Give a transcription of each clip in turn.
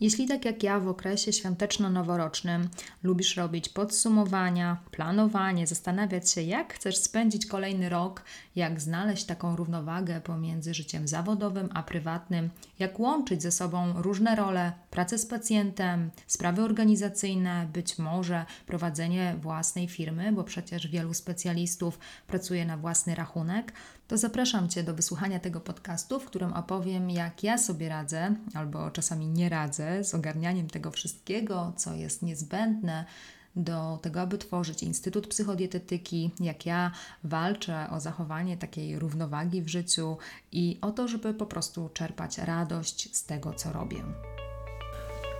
Jeśli tak jak ja w okresie świąteczno-noworocznym lubisz robić podsumowania, planowanie, zastanawiać się, jak chcesz spędzić kolejny rok, jak znaleźć taką równowagę pomiędzy życiem zawodowym a prywatnym, jak łączyć ze sobą różne role, pracę z pacjentem, sprawy organizacyjne, być może prowadzenie własnej firmy, bo przecież wielu specjalistów pracuje na własny rachunek, to zapraszam Cię do wysłuchania tego podcastu, w którym opowiem, jak ja sobie radzę, albo czasami nie radzę, z ogarnianiem tego wszystkiego, co jest niezbędne do tego, aby tworzyć Instytut Psychodietetyki, jak ja walczę o zachowanie takiej równowagi w życiu i o to, żeby po prostu czerpać radość z tego, co robię.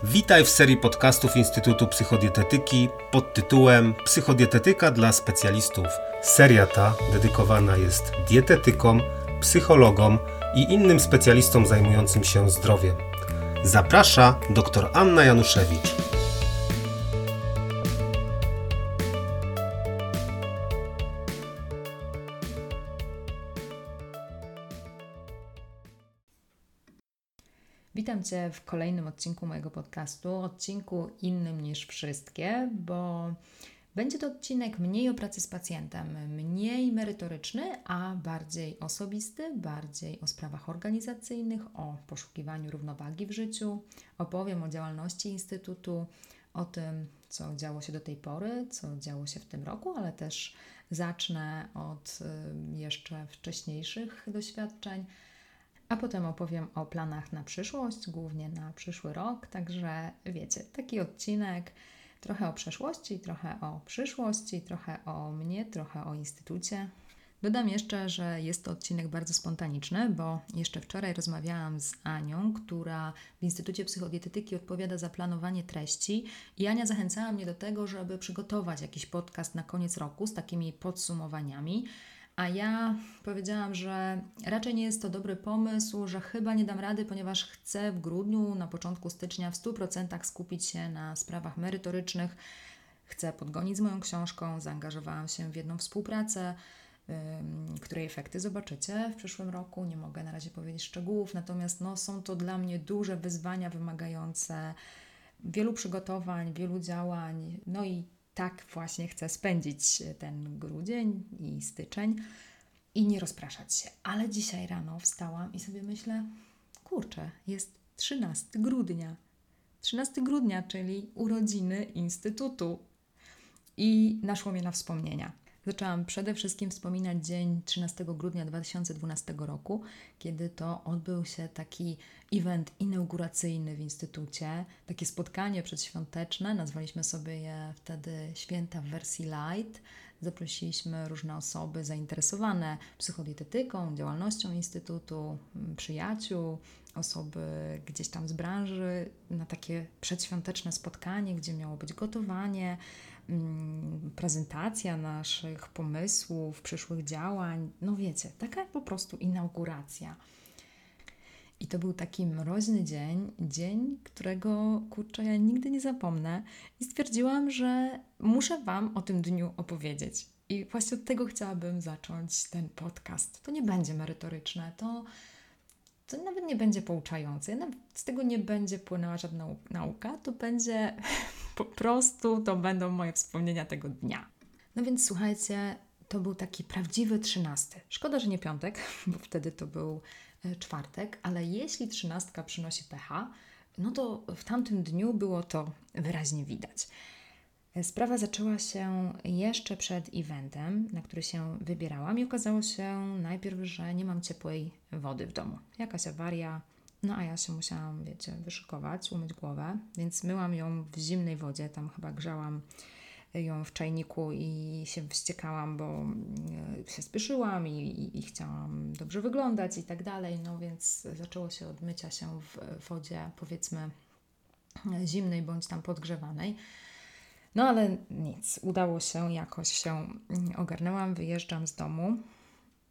Witaj w serii podcastów Instytutu Psychodietetyki pod tytułem Psychodietetyka dla specjalistów. Seria ta dedykowana jest dietetykom, psychologom i innym specjalistom zajmującym się zdrowiem. Zaprasza dr Anna Januszewicz. Cię w kolejnym odcinku mojego podcastu, odcinku innym niż wszystkie, bo będzie to odcinek mniej o pracy z pacjentem, mniej merytoryczny, a bardziej osobisty, bardziej o sprawach organizacyjnych, o poszukiwaniu równowagi w życiu. Opowiem o działalności Instytutu, o tym, co działo się do tej pory, co działo się w tym roku, ale też zacznę od y, jeszcze wcześniejszych doświadczeń a potem opowiem o planach na przyszłość, głównie na przyszły rok. Także wiecie, taki odcinek trochę o przeszłości, trochę o przyszłości, trochę o mnie, trochę o instytucie. Dodam jeszcze, że jest to odcinek bardzo spontaniczny, bo jeszcze wczoraj rozmawiałam z Anią, która w Instytucie Psychodietetyki odpowiada za planowanie treści i Ania zachęcała mnie do tego, żeby przygotować jakiś podcast na koniec roku z takimi podsumowaniami. A ja powiedziałam, że raczej nie jest to dobry pomysł, że chyba nie dam rady, ponieważ chcę w grudniu, na początku stycznia w 100% skupić się na sprawach merytorycznych. Chcę podgonić z moją książką, zaangażowałam się w jedną współpracę, której efekty zobaczycie w przyszłym roku. Nie mogę na razie powiedzieć szczegółów, natomiast no, są to dla mnie duże wyzwania wymagające wielu przygotowań, wielu działań, no i tak właśnie chcę spędzić ten grudzień i styczeń i nie rozpraszać się. Ale dzisiaj rano wstałam i sobie myślę, kurczę, jest 13 grudnia. 13 grudnia, czyli urodziny Instytutu. I naszło mnie na wspomnienia. Zaczęłam przede wszystkim wspominać dzień 13 grudnia 2012 roku, kiedy to odbył się taki event inauguracyjny w Instytucie, takie spotkanie przedświąteczne. Nazwaliśmy sobie je wtedy Święta w wersji light. Zaprosiliśmy różne osoby zainteresowane psychodietetyką, działalnością Instytutu, przyjaciół, osoby gdzieś tam z branży na takie przedświąteczne spotkanie, gdzie miało być gotowanie, Mm, prezentacja naszych pomysłów, przyszłych działań. No wiecie, taka po prostu inauguracja. I to był taki mroźny dzień, dzień, którego kurczę ja nigdy nie zapomnę. I stwierdziłam, że muszę Wam o tym dniu opowiedzieć. I właśnie od tego chciałabym zacząć ten podcast. To nie będzie merytoryczne, to to nawet nie będzie pouczające. z tego nie będzie płynęła żadna nauka, to będzie po prostu, to będą moje wspomnienia tego dnia. No więc słuchajcie, to był taki prawdziwy trzynasty. Szkoda, że nie piątek, bo wtedy to był e, czwartek, ale jeśli trzynastka przynosi pecha, no to w tamtym dniu było to wyraźnie widać. Sprawa zaczęła się jeszcze przed eventem, na który się wybierałam, i okazało się najpierw, że nie mam ciepłej wody w domu. Jakaś awaria, no a ja się musiałam, wiecie, wyszykować, umyć głowę, więc myłam ją w zimnej wodzie, tam chyba grzałam ją w czajniku i się wściekałam, bo e, się spieszyłam i, i, i, chciałam dobrze wyglądać i tak dalej. No więc zaczęło się od mycia się w wodzie, powiedzmy, zimnej bądź tam podgrzewanej. No ale nic, udało się, jakoś się ogarnęłam, wyjeżdżam z domu.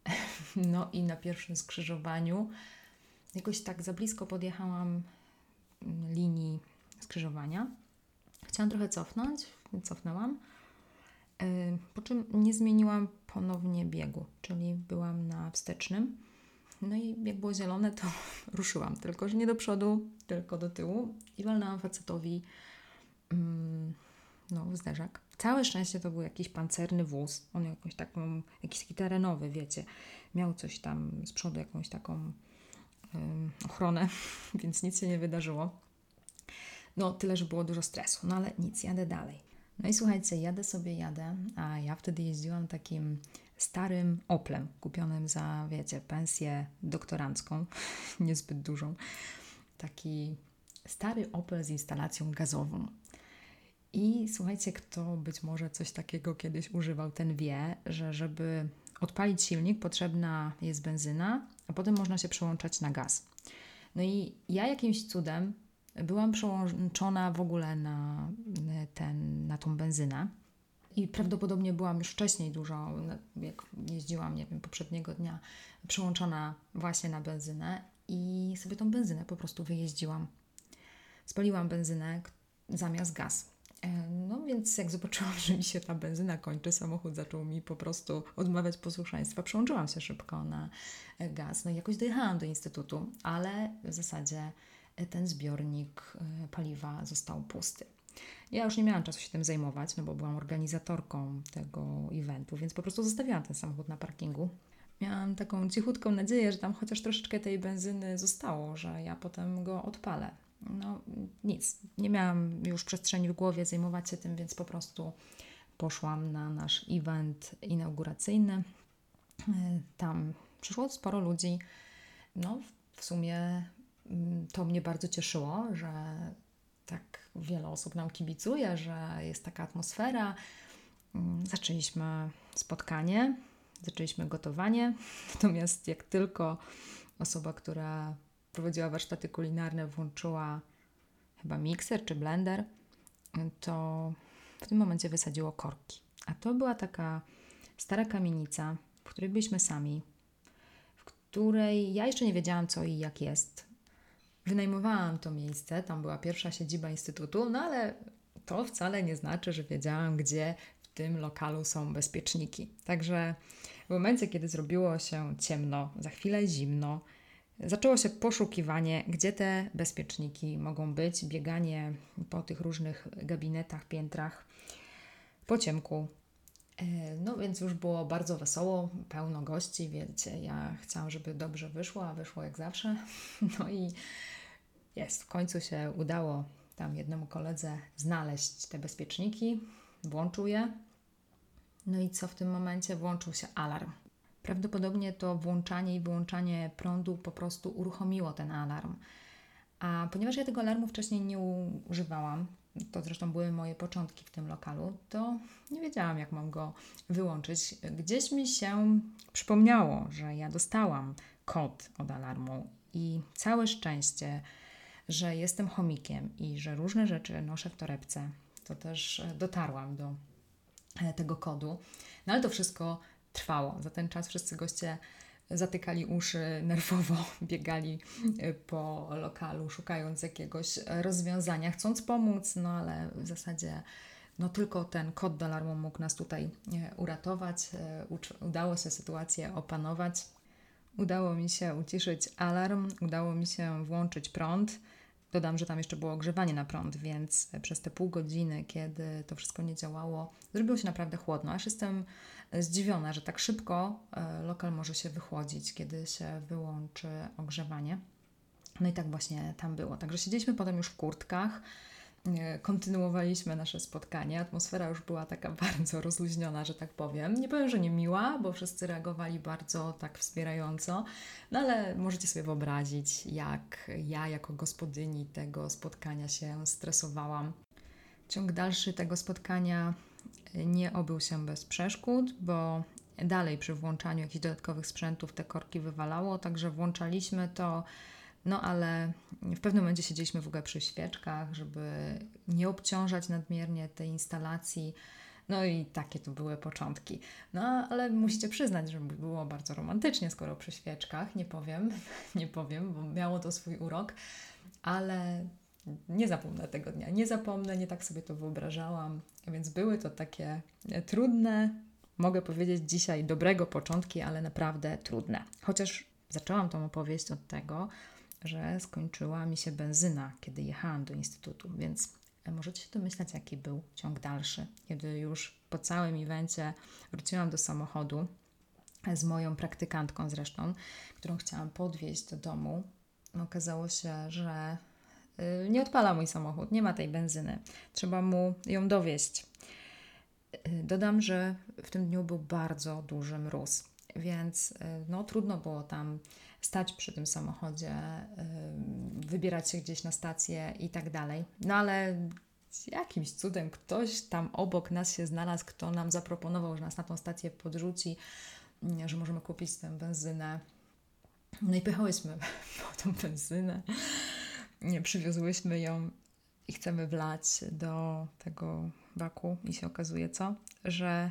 No i na pierwszym skrzyżowaniu jakoś tak za blisko podjechałam linii skrzyżowania. Chciałam trochę cofnąć, cofnęłam. Po czym nie zmieniłam ponownie biegu, czyli byłam na wstecznym. No i jak było zielone, to ruszyłam. Tylko, że nie do przodu, tylko do tyłu. I walnęłam facetowi mm, no, zderzak. Całe szczęście to był jakiś pancerny wóz. On jakąś taką, jakiś taki terenowy, wiecie. Miał coś tam z przodu, jakąś taką ochronę, więc nic się nie wydarzyło. No, tyle, że było dużo stresu, no ale nic, jadę dalej. No i słuchajcie, jadę sobie, jadę, a ja wtedy jeździłam takim starym Oplem, kupionym za, wiecie, pensję doktorancką, niezbyt dużą. Taki stary Opel z instalacją gazową. I słuchajcie, kto być może coś takiego kiedyś używał, ten wie, że żeby odpalić silnik potrzebna jest benzyna, a potem można się przełączać na gaz. No i ja jakimś cudem byłam przełączona w ogóle na, ten, na tą benzynę. I prawdopodobnie byłam już wcześniej dużo, jak jeździłam, nie wiem, poprzedniego dnia, przełączona właśnie na benzynę i sobie tą benzynę po prostu wyjeździłam. Spaliłam benzynę zamiast gaz. E, no więc jak zobaczyłam, że mi się ta benzyna kończy, samochód zaczął mi po prostu odmawiać posłuszeństwa. Przełączyłam się szybko na e, gaz. No i jakoś dojechałam do instytutu, ale w zasadzie e, ten zbiornik paliwa został pusty. Ja już nie miałam czasu się tym zajmować, no bo byłam organizatorką tego eventu, więc po prostu zostawiłam ten samochód na parkingu. Miałam taką cichutką nadzieję, że tam chociaż troszeczkę tej benzyny zostało, że ja potem go odpalę no nic, nie miałam już przestrzeni w głowie zajmować się tym, więc po prostu poszłam na nasz event inauguracyjny. E, tam przyszło sporo ludzi. No, w sumie mm, to mnie bardzo cieszyło, że tak wiele osób nam kibicuje, że jest taka atmosfera. Mm, zaczęliśmy spotkanie, zaczęliśmy gotowanie. Natomiast jak tylko osoba, która prowadziła warsztaty kulinarne, włączyła chyba mikser czy blender, to w tym momencie wysadziło korki. A to była taka stara kamienica, w której byliśmy sami, w której ja jeszcze nie wiedziałam, co i jak jest. Wynajmowałam to miejsce, tam była pierwsza siedziba instytutu, no ale to wcale nie znaczy, że wiedziałam, gdzie w tym lokalu są bezpieczniki. Także w momencie, kiedy zrobiło się ciemno, za chwilę zimno, Zaczęło się poszukiwanie, gdzie te bezpieczniki mogą być, bieganie po tych różnych gabinetach, piętrach, po ciemku. E, no więc już było bardzo wesoło, pełno gości, wiecie, ja chciałam, żeby dobrze wyszło, a wyszło jak zawsze. No i jest, w końcu się udało tam jednemu koledze znaleźć te bezpieczniki, włączył je. No i co w tym momencie? Włączył się alarm. Prawdopodobnie to włączanie i wyłączanie prądu po prostu uruchomiło ten alarm. A ponieważ ja tego alarmu wcześniej nie używałam, to zresztą były moje początki w tym lokalu, to nie wiedziałam, jak mam go wyłączyć. Gdzieś mi się przypomniało, że ja dostałam kod od alarmu i całe szczęście, że jestem chomikiem i że różne rzeczy noszę w torebce, to też dotarłam do e, tego kodu. No ale to wszystko trwało. Za ten czas wszyscy goście zatykali uszy nerwowo, biegali y, po lokalu, szukając jakiegoś rozwiązania, chcąc pomóc, no ale w zasadzie no tylko ten kod do alarmu mógł nas tutaj y, uratować. Y, udało się sytuację opanować. Udało mi się uciszyć alarm, udało mi się włączyć prąd. Dodam, że tam jeszcze było ogrzewanie na prąd, więc przez te pół godziny, kiedy to wszystko nie działało, zrobiło się naprawdę chłodno. Aż jestem zdziwiona, że tak szybko e, lokal może się wychłodzić, kiedy się wyłączy ogrzewanie. No i tak właśnie tam było. Także siedzieliśmy potem już w kurtkach, e, kontynuowaliśmy nasze spotkanie. Atmosfera już była taka bardzo rozluźniona, że tak powiem. Nie powiem, że nie miła, bo wszyscy reagowali bardzo tak wspierająco, no ale możecie sobie wyobrazić, jak ja jako gospodyni tego spotkania się stresowałam. Ciąg dalszy tego spotkania nie obył się bez przeszkód, bo dalej przy włączaniu jakichś dodatkowych sprzętów te korki wywalało, także włączaliśmy to, no ale w pewnym momencie siedzieliśmy w ogóle przy świeczkach, żeby nie obciążać nadmiernie tej instalacji. No i takie to były początki. No ale musicie przyznać, że było bardzo romantycznie, skoro przy świeczkach, nie powiem, nie powiem, bo miało to swój urok, ale nie zapomnę tego dnia, nie zapomnę, nie tak sobie to wyobrażałam, więc były to takie e, trudne, mogę powiedzieć dzisiaj dobrego początki, ale naprawdę trudne. Chociaż Zaczęłam tą opowieść od tego, że skończyła mi się benzyna, kiedy jechałam do instytutu, więc możecie się domyślać, jaki był ciąg dalszy. Kiedy już po całym evencie wróciłam do samochodu z moją praktykantką zresztą, którą chciałam podwieźć do domu, okazało się, że y, nie odpala mój samochód, nie ma tej benzyny. Trzeba mu ją dowieść. Dodam, że w tym dniu był bardzo duży mróz, więc y, no, trudno było tam stać przy tym samochodzie, wybierać się gdzieś na stację i tak dalej. No ale jakimś cudem ktoś tam obok nas się znalazł, kto nam zaproponował, że nas na tą stację podrzuci, że możemy kupić tę benzynę. No i pychałyśmy po tą benzynę. Nie, przywiozłyśmy ją i chcemy wlać do tego baku i się okazuje co? Że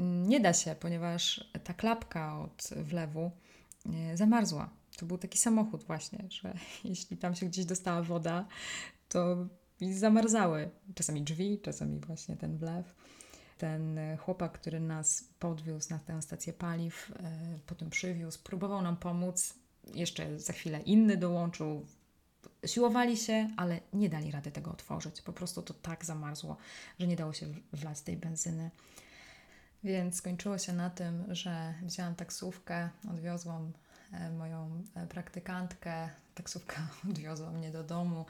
nie da się, ponieważ ta klapka od wlewu zamarzła. To był taki samochód właśnie, że jeśli tam się gdzieś dostała woda, to zamarzały. Czasami drzwi, czasami właśnie ten wlew. Ten chłopak, który nas podwiózł na tę stację paliw, e, potem przywiózł, próbował nam pomóc. Jeszcze za chwilę inny dołączył. Siłowali się, ale nie dali rady tego otworzyć. Po prostu to tak zamarzło, że nie dało się wlać tej benzyny. Więc skończyło się na tym, że wzięłam taksówkę, odwiozłam e, moją e, praktykantkę, taksówka odwiozła mnie do domu.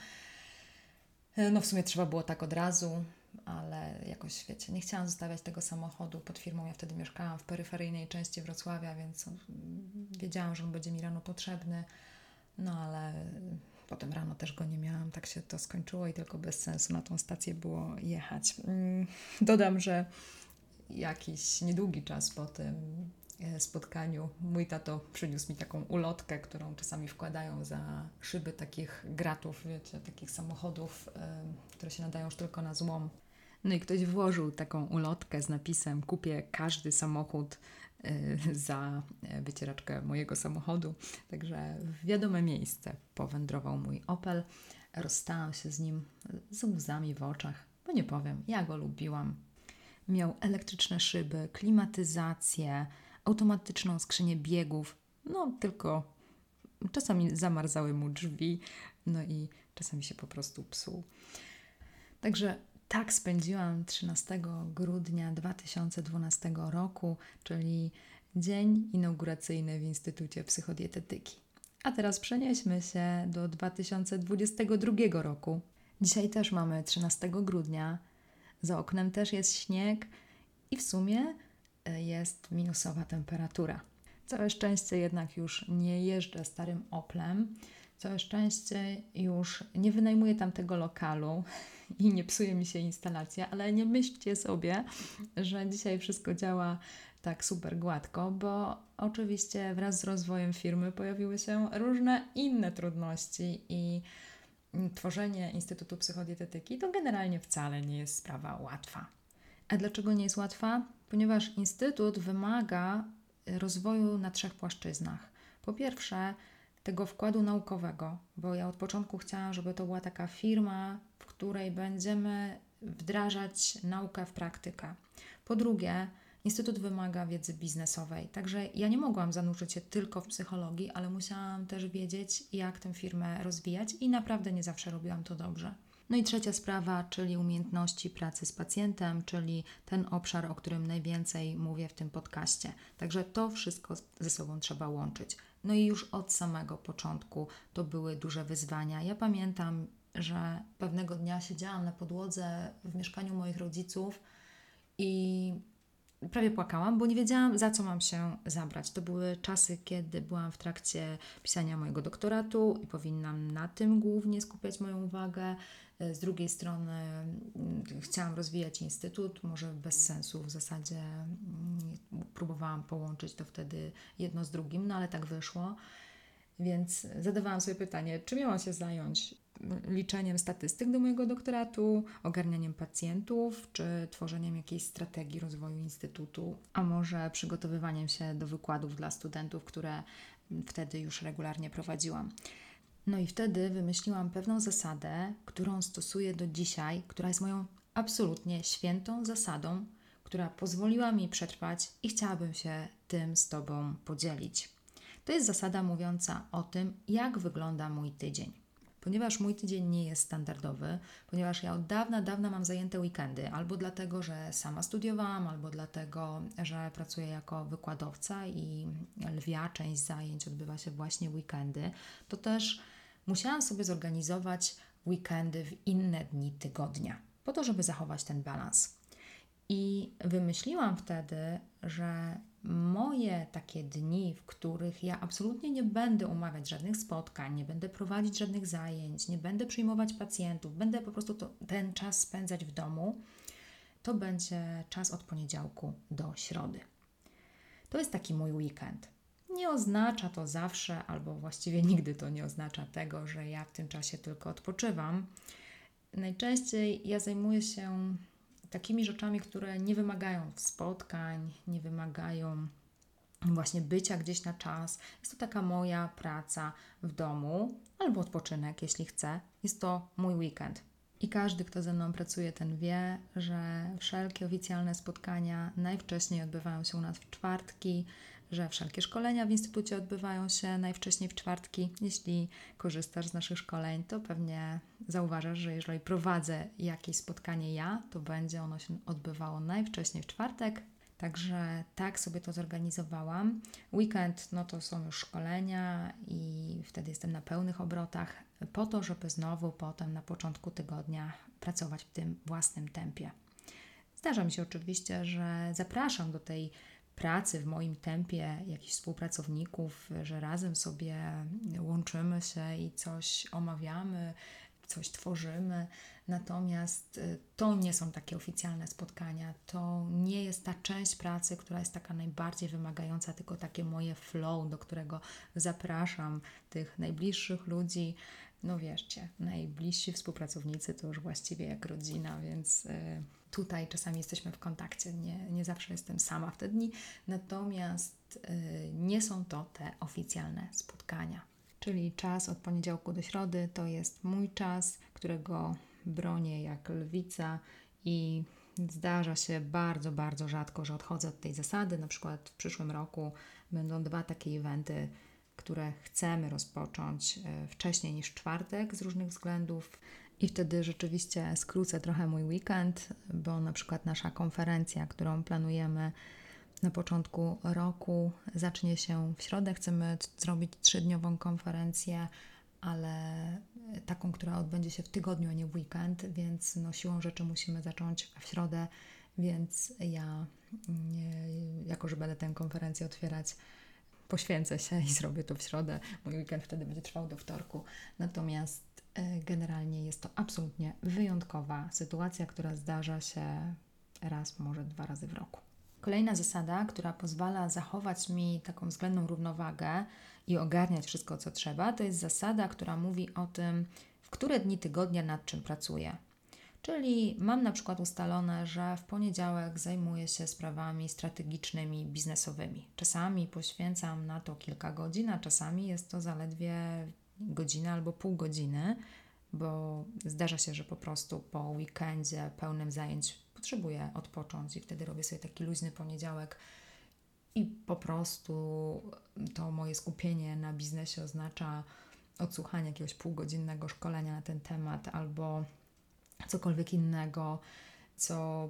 E, no w sumie trzeba było tak od razu, ale jakoś wiecie, nie chciałam zostawiać tego samochodu pod firmą. Ja wtedy mieszkałam w peryferyjnej części Wrocławia, więc wiedziałam, że on będzie mi rano potrzebny. No ale potem rano też go nie miałam, tak się to skończyło i tylko bez sensu na tą stację było jechać. Mm, dodam, że jakiś niedługi czas po tym e, spotkaniu mój tato przyniósł mi taką ulotkę, którą czasami wkładają za szyby takich gratów, wiecie, takich samochodów, które się nadają już tylko na złom. No i ktoś włożył taką ulotkę z napisem kupię każdy samochód e, za e, wycieraczkę mojego samochodu. Także w wiadome miejsce powędrował mój Opel. Rozstałam się z nim z łzami w oczach, bo nie powiem, ja go lubiłam, Miał elektryczne szyby, klimatyzację, automatyczną skrzynię biegów, no tylko czasami zamarzały mu drzwi, no i czasami się po prostu psuł. Także tak spędziłam 13 grudnia 2012 roku, czyli dzień inauguracyjny w Instytucie Psychodietetyki. A teraz przenieśmy się do 2022 roku. Dzisiaj też mamy 13 grudnia, za oknem też jest śnieg i w sumie e, jest minusowa temperatura. Całe szczęście jednak już nie jeżdżę starym Oplem. Całe szczęście już nie wynajmuję tamtego lokalu i nie psuje mi się instalacja, ale nie myślcie sobie, że dzisiaj wszystko działa tak super gładko, bo oczywiście wraz z rozwojem firmy pojawiły się różne inne trudności i tworzenie Instytutu Psychodietetyki to generalnie wcale nie jest sprawa łatwa. A dlaczego nie jest łatwa? Ponieważ Instytut wymaga rozwoju na trzech płaszczyznach. Po pierwsze, tego wkładu naukowego, bo ja od początku chciałam, żeby to była taka firma, w której będziemy wdrażać naukę w praktykę. Po drugie, Instytut wymaga wiedzy biznesowej, także ja nie mogłam zanurzyć się tylko w psychologii, ale musiałam też wiedzieć, jak tę firmę rozwijać i naprawdę nie zawsze robiłam to dobrze. No i trzecia sprawa, czyli umiejętności pracy z pacjentem, czyli ten obszar, o którym najwięcej mówię w tym podcaście. Także to wszystko ze sobą trzeba łączyć. No i już od samego początku to były duże wyzwania. Ja pamiętam, że pewnego dnia siedziałam na podłodze w mieszkaniu moich rodziców i prawie płakałam, bo nie wiedziałam, za co mam się zabrać. To były czasy, kiedy byłam w trakcie pisania mojego doktoratu i powinnam na tym głównie skupiać moją uwagę. Z drugiej strony mm, chciałam rozwijać instytut, może bez sensu w zasadzie mm, próbowałam połączyć to wtedy jedno z drugim, no ale tak wyszło. Więc zadawałam sobie pytanie, czy miałam się zająć liczeniem statystyk do mojego doktoratu, ogarnianiem pacjentów, czy tworzeniem jakiejś strategii rozwoju instytutu, a może przygotowywaniem się do wykładów dla studentów, które wtedy już regularnie prowadziłam. No i wtedy wymyśliłam pewną zasadę, którą stosuję do dzisiaj, która jest moją absolutnie świętą zasadą, która pozwoliła mi przetrwać i chciałabym się tym z Tobą podzielić. To jest zasada mówiąca o tym, jak wygląda mój tydzień. Ponieważ mój tydzień nie jest standardowy, ponieważ ja od dawna, dawna mam zajęte weekendy, albo dlatego, że sama studiowałam, albo dlatego, że pracuję jako wykładowca i lwia część zajęć odbywa się właśnie weekendy, to też musiałam sobie zorganizować weekendy w inne dni tygodnia, po to, żeby zachować ten balans. I wymyśliłam wtedy, że moje takie dni, w których ja absolutnie nie będę umawiać żadnych spotkań, nie będę prowadzić żadnych zajęć, nie będę przyjmować pacjentów, będę po prostu to, ten czas spędzać w domu, to będzie czas od poniedziałku do środy. To jest taki mój weekend. Nie oznacza to zawsze, albo właściwie nigdy to nie oznacza tego, że ja w tym czasie tylko odpoczywam. Najczęściej ja zajmuję się takimi rzeczami, które nie wymagają spotkań, nie wymagają właśnie bycia gdzieś na czas. Jest to taka moja praca w domu albo odpoczynek, jeśli chcę. Jest to mój weekend. I każdy, kto ze mną pracuje, ten wie, że wszelkie oficjalne spotkania najwcześniej odbywają się u nas w czwartki, że wszelkie szkolenia w instytucie odbywają się najwcześniej w czwartki. Jeśli korzystasz z naszych szkoleń, to pewnie zauważasz, że jeżeli prowadzę jakieś spotkanie ja, to będzie ono się odbywało najwcześniej w czwartek. Także tak sobie to zorganizowałam. Weekend no to są już szkolenia i wtedy jestem na pełnych obrotach, po to, żeby znowu potem na początku tygodnia pracować w tym własnym tempie. Zdarza mi się oczywiście, że zapraszam do tej pracy, w moim tempie jakichś współpracowników, że razem sobie łączymy się i coś omawiamy, coś tworzymy. Natomiast y, to nie są takie oficjalne spotkania. To nie jest ta część pracy, która jest taka najbardziej wymagająca, tylko takie moje flow, do którego zapraszam tych najbliższych ludzi. No wierzcie, najbliżsi współpracownicy to już właściwie jak rodzina, więc. Yy, tutaj czasami jesteśmy w kontakcie, nie, nie zawsze jestem sama w te dni, natomiast y, nie są to te oficjalne spotkania. Czyli czas od poniedziałku do środy to jest mój czas, którego bronię jak lwica i zdarza się bardzo, bardzo rzadko, że odchodzę od tej zasady. Na przykład w przyszłym roku będą dwa takie eventy, które chcemy rozpocząć y, wcześniej niż czwartek z różnych względów. I wtedy rzeczywiście skrócę trochę mój weekend, bo na przykład nasza konferencja, którą planujemy na początku roku, zacznie się w środę. Chcemy zrobić trzydniową konferencję, ale taką, która odbędzie się w tygodniu, a nie w weekend, więc no, siłą rzeczy musimy zacząć w środę, więc ja, jako że będę tę konferencję otwierać, poświęcę się i zrobię to w środę. Mój weekend wtedy będzie trwał do wtorku. Natomiast E, generalnie jest to absolutnie wyjątkowa sytuacja, która zdarza się raz, może dwa razy w roku. Kolejna zasada, która pozwala zachować mi taką względną równowagę i ogarniać wszystko, co trzeba, to jest zasada, która mówi o tym, w które dni tygodnia nad czym pracuję. Czyli mam na przykład ustalone, że w poniedziałek zajmuję się sprawami strategicznymi, biznesowymi. Czasami poświęcam na to kilka godzin, a czasami jest to zaledwie godzinę albo pół godziny, bo zdarza się, że po prostu po weekendzie pełnym zajęć potrzebuję odpocząć i wtedy robię sobie taki luźny poniedziałek i po prostu to moje skupienie na biznesie oznacza odsłuchanie jakiegoś półgodzinnego szkolenia na ten temat albo cokolwiek innego, co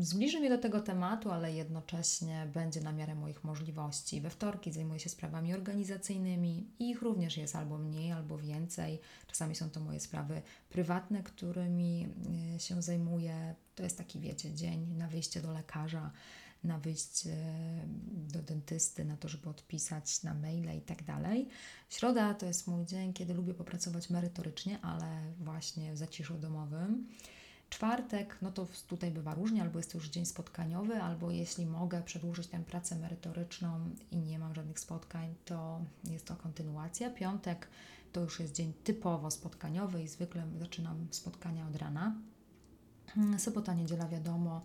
zbliży mnie do tego tematu, ale jednocześnie będzie na miarę moich możliwości. We wtorki zajmuję się sprawami organizacyjnymi i ich również jest albo mniej, albo więcej. Czasami są to moje sprawy prywatne, którymi e, się zajmuję. To jest taki, wiecie, dzień na wyjście do lekarza, na wyjście do dentysty, na to, żeby odpisać na maile i tak dalej. Środa to jest mój dzień, kiedy lubię popracować merytorycznie, ale właśnie w zaciszu domowym. Czwartek, no to tutaj bywa różnie, albo jest to już dzień spotkaniowy, albo jeśli mogę przedłużyć tę pracę merytoryczną i nie mam żadnych spotkań, to jest to kontynuacja. Piątek to już jest dzień typowo spotkaniowy i zwykle zaczynam spotkania od rana. Sobota, niedziela, wiadomo,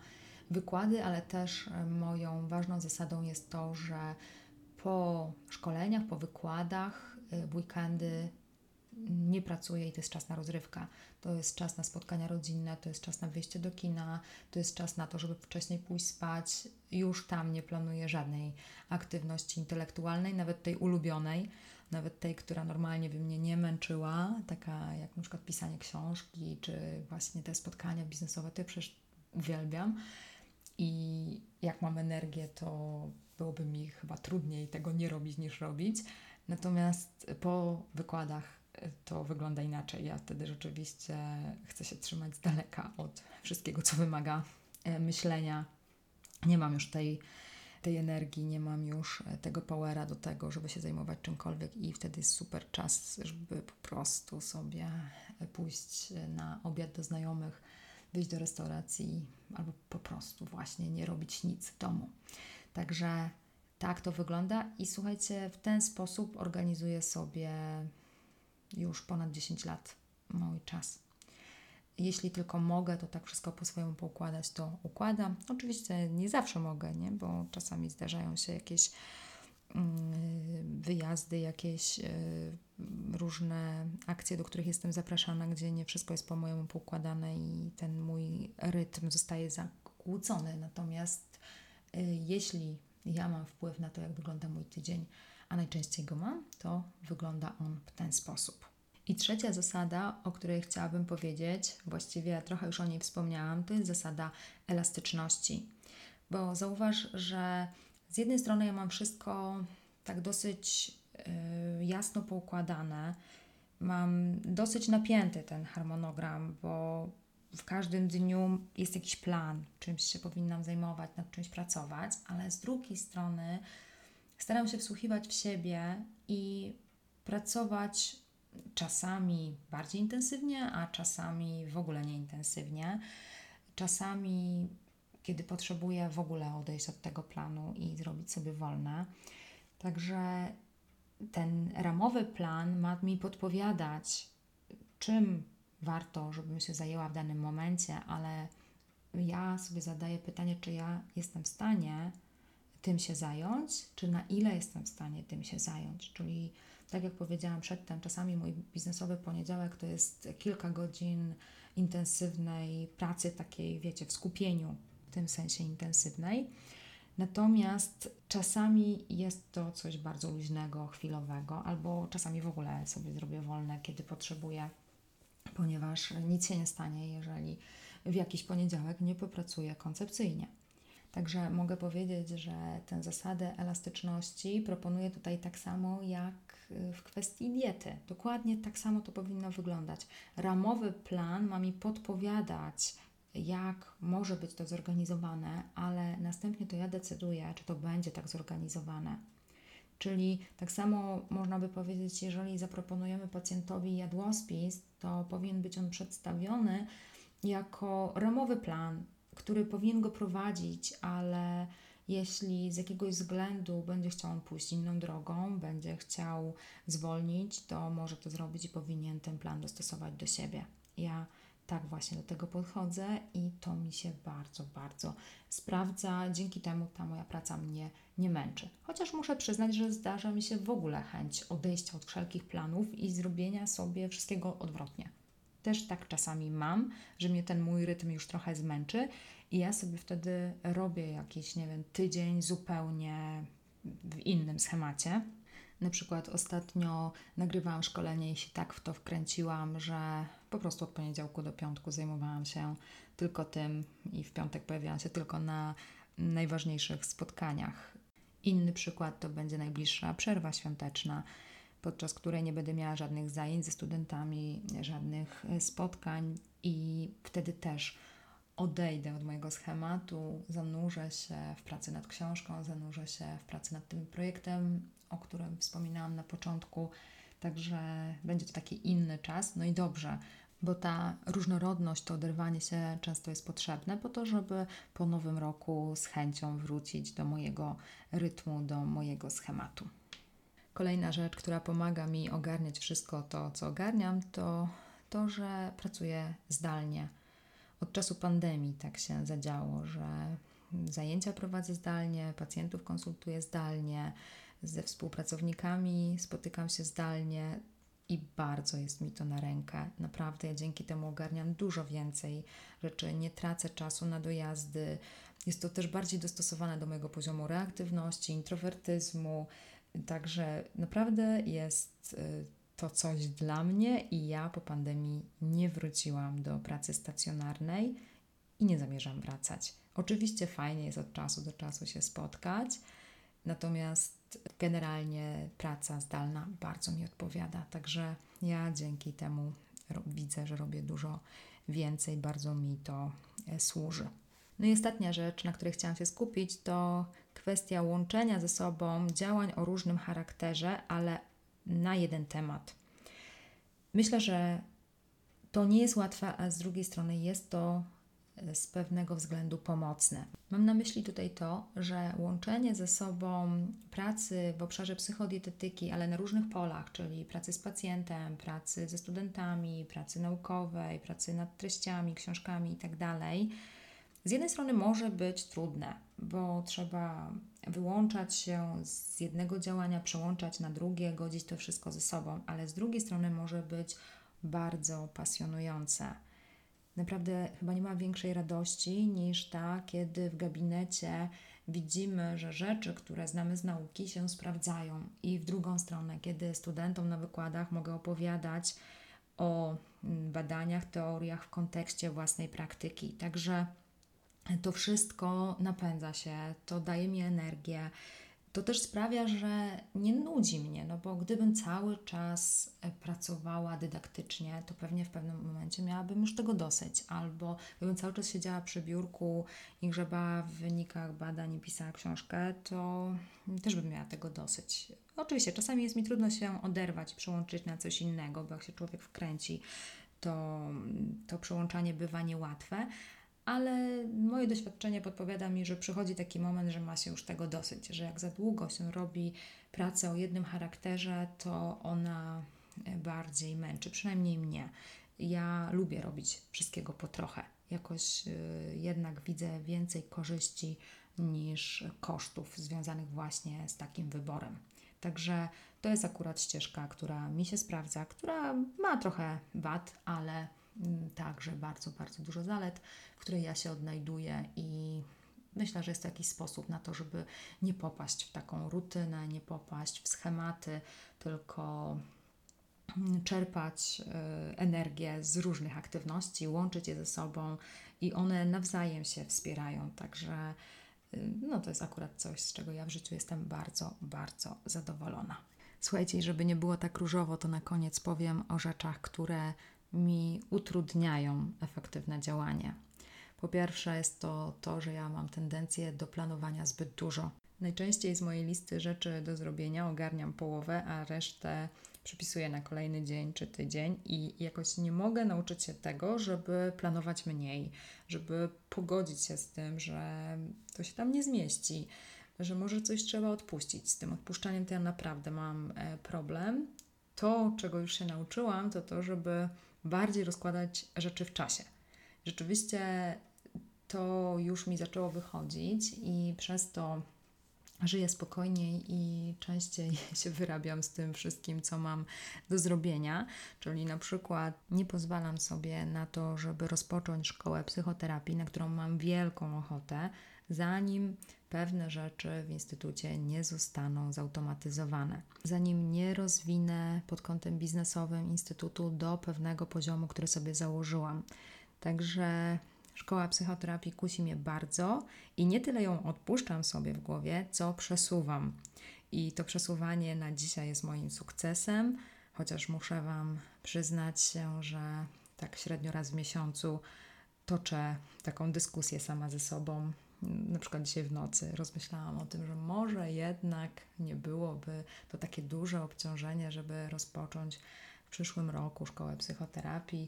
wykłady, ale też e, moją ważną zasadą jest to, że po szkoleniach, po wykładach, e, w weekendy nie pracuję i to jest czas na rozrywkę. To jest czas na spotkania rodzinne, to jest czas na wyjście do kina, to jest czas na to, żeby wcześniej pójść spać. Już tam nie planuję żadnej aktywności intelektualnej, nawet tej ulubionej, nawet tej, która normalnie by mnie nie męczyła, taka jak na przykład pisanie książki, czy właśnie te spotkania biznesowe, to ja przecież uwielbiam. I jak mam energię, to byłoby mi chyba trudniej tego nie robić niż robić. Natomiast po wykładach e, to wygląda inaczej. Ja wtedy rzeczywiście chcę się trzymać z daleka od wszystkiego, co wymaga e, myślenia. Nie mam już tej, tej energii, nie mam już e, tego powera do tego, żeby się zajmować czymkolwiek, i wtedy jest super czas, żeby po prostu sobie pójść na obiad do znajomych, wyjść do restauracji albo po prostu właśnie nie robić nic w domu. Także tak to wygląda i słuchajcie, w ten sposób organizuję sobie już ponad 10 lat mój czas. Jeśli tylko mogę, to tak wszystko po swojemu poukładać, to układam. Oczywiście nie zawsze mogę, nie? bo czasami zdarzają się jakieś wyjazdy, jakieś y, różne akcje, do których jestem zapraszana, gdzie nie wszystko jest po mojemu poukładane i ten mój rytm zostaje zakłócony. Natomiast y, jeśli ja mam wpływ na to, jak wygląda mój tydzień, a najczęściej go mam, to wygląda on w ten sposób. I trzecia zasada, o której chciałabym powiedzieć, właściwie trochę już o niej wspomniałam, to jest zasada elastyczności. Bo zauważ, że z jednej strony ja mam wszystko tak dosyć yy, jasno poukładane, mam dosyć napięty ten harmonogram, bo w każdym dniu jest jakiś plan, czymś się powinnam zajmować, nad czymś pracować, ale z drugiej strony staram się wsłuchiwać w siebie i pracować czasami bardziej intensywnie, a czasami w ogóle nieintensywnie. Czasami, kiedy potrzebuję w ogóle odejść od tego planu i zrobić sobie wolne. Także ten ramowy plan ma mi podpowiadać, czym warto, żebym się zajęła w danym momencie, ale ja sobie zadaję pytanie, czy ja jestem w stanie tym się zająć, czy na ile jestem w stanie tym się zająć. Czyli, tak jak powiedziałam przedtem, czasami mój biznesowy poniedziałek to jest kilka godzin intensywnej pracy, takiej, wiecie, w skupieniu, tym sensie intensywnej. Natomiast czasami jest to coś bardzo luźnego, chwilowego, albo czasami w ogóle sobie zrobię wolne, kiedy potrzebuję ponieważ nic się nie stanie, jeżeli w jakiś poniedziałek nie popracuję koncepcyjnie. Także mogę powiedzieć, że tę zasadę elastyczności proponuję tutaj tak samo jak w kwestii diety. Dokładnie tak samo to powinno wyglądać. Ramowy plan ma mi podpowiadać, jak może być to zorganizowane, ale następnie to ja decyduję, czy to będzie tak zorganizowane. Czyli tak samo można by powiedzieć, jeżeli zaproponujemy pacjentowi jadłospis, to powinien być on przedstawiony jako ramowy plan, który powinien go prowadzić, ale jeśli z jakiegoś względu będzie chciał on pójść inną drogą, będzie chciał zwolnić, to może to zrobić i powinien ten plan dostosować do siebie. Ja tak właśnie do tego podchodzę i to mi się bardzo, bardzo sprawdza. Dzięki temu ta moja praca mnie nie męczy. Chociaż muszę przyznać, że zdarza mi się w ogóle chęć odejścia od wszelkich planów i zrobienia sobie wszystkiego odwrotnie. Też tak czasami mam, że mnie ten mój rytm już trochę zmęczy i ja sobie wtedy robię jakiś, nie wiem, tydzień zupełnie w innym schemacie. Na przykład ostatnio nagrywałam szkolenie i się tak w to wkręciłam, że po prostu od poniedziałku do piątku zajmowałam się tylko tym i w piątek pojawiałam się tylko na najważniejszych spotkaniach. Inny przykład to będzie najbliższa przerwa świąteczna, podczas której nie będę miała żadnych zajęć ze studentami, żadnych spotkań i wtedy też odejdę od mojego schematu, zanurzę się w pracy nad książką, zanurzę się w pracy nad tym projektem, o którym wspominałam na początku. Także będzie to taki inny czas. No i dobrze, bo ta różnorodność, to oderwanie się często jest potrzebne po to, żeby po nowym roku z chęcią wrócić do mojego rytmu, do mojego schematu. Kolejna rzecz, która pomaga mi ogarniać wszystko to, co ogarniam, to to, że pracuję zdalnie. Od czasu pandemii tak się zadziało, że zajęcia prowadzę zdalnie, pacjentów konsultuję zdalnie, ze współpracownikami spotykam się zdalnie. i bardzo jest mi to na rękę. Naprawdę ja dzięki temu ogarniam dużo więcej rzeczy, nie tracę czasu na dojazdy. Jest to też bardziej dostosowane do mojego poziomu reaktywności, introwertyzmu. Także naprawdę jest y, to coś dla mnie i ja po pandemii nie wróciłam do pracy stacjonarnej i nie zamierzam wracać. Oczywiście fajnie jest od czasu do czasu się spotkać, natomiast generalnie praca zdalna bardzo mi odpowiada, także ja dzięki temu widzę, że robię dużo więcej, bardzo mi to e, służy. No i ostatnia rzecz, na której chciałam się skupić, to kwestia łączenia ze sobą działań o różnym charakterze, ale na jeden temat. Myślę, że to nie jest łatwe, a z drugiej strony jest to z pewnego względu pomocne. Mam na myśli tutaj to, że łączenie ze sobą pracy w obszarze psychodietetyki, ale na różnych polach, czyli pracy z pacjentem, pracy ze studentami, pracy naukowej, pracy nad treściami, książkami itd., tak z jednej strony może być trudne, bo trzeba wyłączać się z jednego działania, przełączać na drugie, godzić to wszystko ze sobą, ale z drugiej strony może być bardzo pasjonujące Naprawdę chyba nie ma większej radości niż ta, kiedy w gabinecie widzimy, że rzeczy, które znamy z nauki, się sprawdzają. I w drugą stronę, kiedy studentom na wykładach mogę opowiadać o mm, badaniach, teoriach w kontekście własnej praktyki. Także to wszystko napędza się, to daje mi energię to też sprawia, że nie nudzi mnie, no bo gdybym cały czas e, pracowała dydaktycznie, to pewnie w pewnym momencie miałabym już tego dosyć, albo gdybym cały czas siedziała przy biurku i grzebała w wynikach badań i pisała książkę, to też bym miała tego dosyć. Oczywiście, czasami jest mi trudno się oderwać przełączyć na coś innego, bo jak się człowiek wkręci, to, to przełączanie bywa niełatwe, ale moje doświadczenie podpowiada mi, że przychodzi taki moment, że ma się już tego dosyć, że jak za długo się robi pracę o jednym charakterze, to ona e, bardziej męczy, przynajmniej mnie. Ja lubię robić wszystkiego po trochę. Jakoś yy, jednak widzę więcej korzyści niż kosztów związanych właśnie z takim wyborem. Także to jest akurat ścieżka, która mi się sprawdza, która ma trochę wad, ale także bardzo, bardzo dużo zalet, w której ja się odnajduję i myślę, że jest to jakiś sposób na to, żeby nie popaść w taką rutynę, nie popaść w schematy, tylko mm, czerpać y, energię z różnych aktywności, łączyć je ze sobą i one nawzajem się wspierają. Także y, no, to jest akurat coś, z czego ja w życiu jestem bardzo, bardzo zadowolona. Słuchajcie, żeby nie było tak różowo, to na koniec powiem o rzeczach, które mi utrudniają efektywne działanie. Po pierwsze, jest to to, że ja mam tendencję do planowania zbyt dużo. Najczęściej z mojej listy rzeczy do zrobienia ogarniam połowę, a resztę przypisuję na kolejny dzień czy tydzień i jakoś nie mogę nauczyć się tego, żeby planować mniej, żeby pogodzić się z tym, że to się tam nie zmieści, że może coś trzeba odpuścić. Z tym odpuszczaniem to ja naprawdę mam e, problem. To, czego już się nauczyłam, to to, żeby bardziej rozkładać rzeczy w czasie. Rzeczywiście to już mi zaczęło wychodzić i przez to żyję spokojniej i częściej się wyrabiam z tym wszystkim, co mam do zrobienia. Czyli na przykład nie pozwalam sobie na to, żeby rozpocząć szkołę psychoterapii, na którą mam wielką ochotę, zanim pewne rzeczy w instytucie nie zostaną zautomatyzowane, zanim nie rozwinę pod kątem biznesowym instytutu do pewnego poziomu, który sobie założyłam. Także szkoła psychoterapii kusi mnie bardzo i nie tyle ją odpuszczam sobie w głowie, co przesuwam. I to przesuwanie na dzisiaj jest moim sukcesem, chociaż muszę Wam przyznać się, że tak średnio raz w miesiącu toczę taką dyskusję sama ze sobą, na przykład dzisiaj w nocy rozmyślałam o tym, że może jednak nie byłoby to takie duże obciążenie, żeby rozpocząć w przyszłym roku szkołę psychoterapii,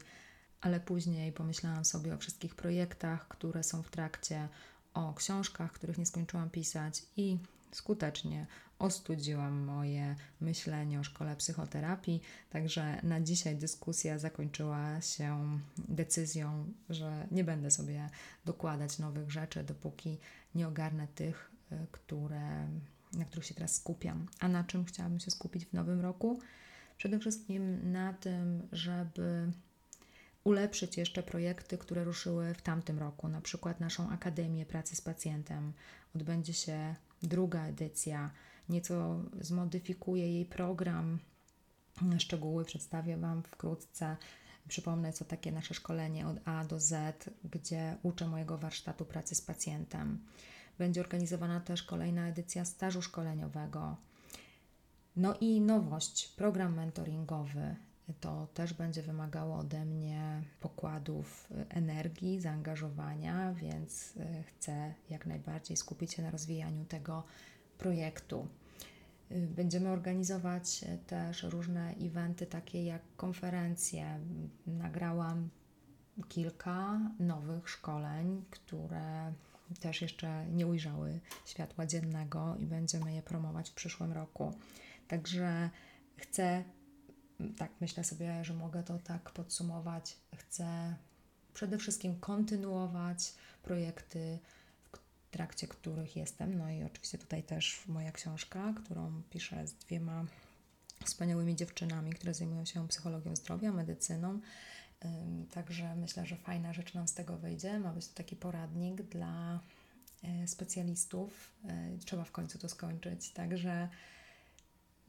ale później pomyślałam sobie o wszystkich projektach, które są w trakcie, o książkach, których nie skończyłam pisać i skutecznie ostudziłam moje myślenie o szkole psychoterapii. Także na dzisiaj dyskusja zakończyła się decyzją, że nie będę sobie dokładać nowych rzeczy, dopóki nie ogarnę tych, y, które, na których się teraz skupiam. A na czym chciałabym się skupić w nowym roku? Przede wszystkim na tym, żeby ulepszyć jeszcze projekty, które ruszyły w tamtym roku, na przykład naszą Akademię Pracy z Pacjentem. Odbędzie się druga edycja, nieco zmodyfikuję jej program. Szczegóły przedstawię Wam wkrótce. Przypomnę, co takie nasze szkolenie od A do Z, gdzie uczę mojego warsztatu pracy z pacjentem. Będzie organizowana też kolejna edycja stażu szkoleniowego. No i nowość, program mentoringowy. To też będzie wymagało ode mnie pokładów energii, zaangażowania, więc y, chcę jak najbardziej skupić się na rozwijaniu tego projektu. Y, będziemy organizować też różne eventy, takie jak konferencje. Nagrałam kilka nowych szkoleń, które też jeszcze nie ujrzały światła dziennego i będziemy je promować w przyszłym roku. Także chcę, tak myślę sobie, że mogę to tak podsumować, chcę przede wszystkim kontynuować projekty, w trakcie których jestem. No i oczywiście tutaj też moja książka, którą piszę z dwiema wspaniałymi dziewczynami, które zajmują się psychologią zdrowia, medycyną. Także myślę, że fajna rzecz nam z tego wyjdzie. Ma być to taki poradnik dla e, specjalistów. E, trzeba w końcu to skończyć. Także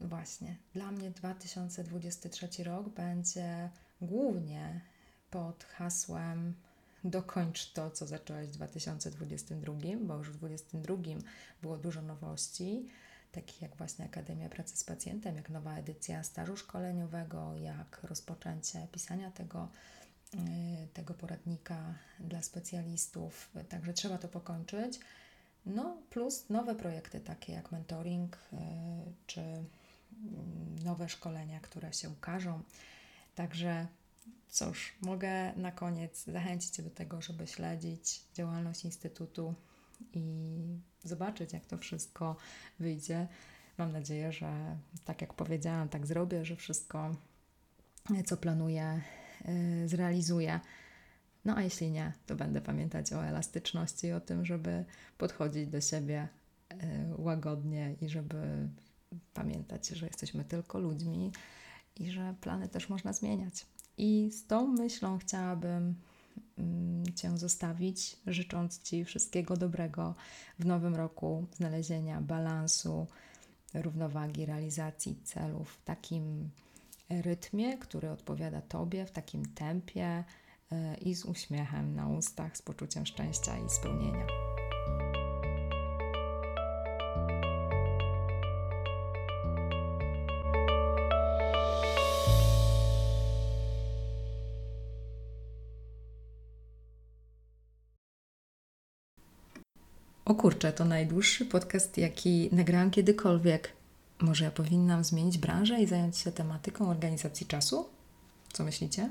właśnie, dla mnie 2023 rok będzie głównie pod hasłem dokończ to, co zaczęłaś w 2022, bo już w 2022 było dużo nowości, takich jak właśnie Akademia Pracy z Pacjentem, jak nowa edycja stażu szkoleniowego, jak rozpoczęcie pisania tego, y, tego poradnika dla specjalistów. Także trzeba to pokończyć. No, plus nowe projekty takie jak mentoring y, czy nowe szkolenia, które się ukażą. Także Cóż, mogę na koniec zachęcić Cię do tego, żeby śledzić działalność Instytutu i zobaczyć, jak to wszystko wyjdzie. Mam nadzieję, że tak jak powiedziałam, tak zrobię, że wszystko, co planuję, yy, zrealizuję. No a jeśli nie, to będę pamiętać o elastyczności i o tym, żeby podchodzić do siebie yy, łagodnie i żeby pamiętać, że jesteśmy tylko ludźmi i że plany też można zmieniać. I z tą myślą chciałabym mm, Cię zostawić, życząc Ci wszystkiego dobrego w nowym roku, znalezienia balansu, równowagi, realizacji celów w takim rytmie, który odpowiada Tobie, w takim tempie e, i z uśmiechem na ustach, z poczuciem szczęścia i spełnienia. O kurczę, to najdłuższy podcast, jaki nagrałam kiedykolwiek. Może ja powinnam zmienić branżę i zająć się tematyką organizacji czasu? Co myślicie?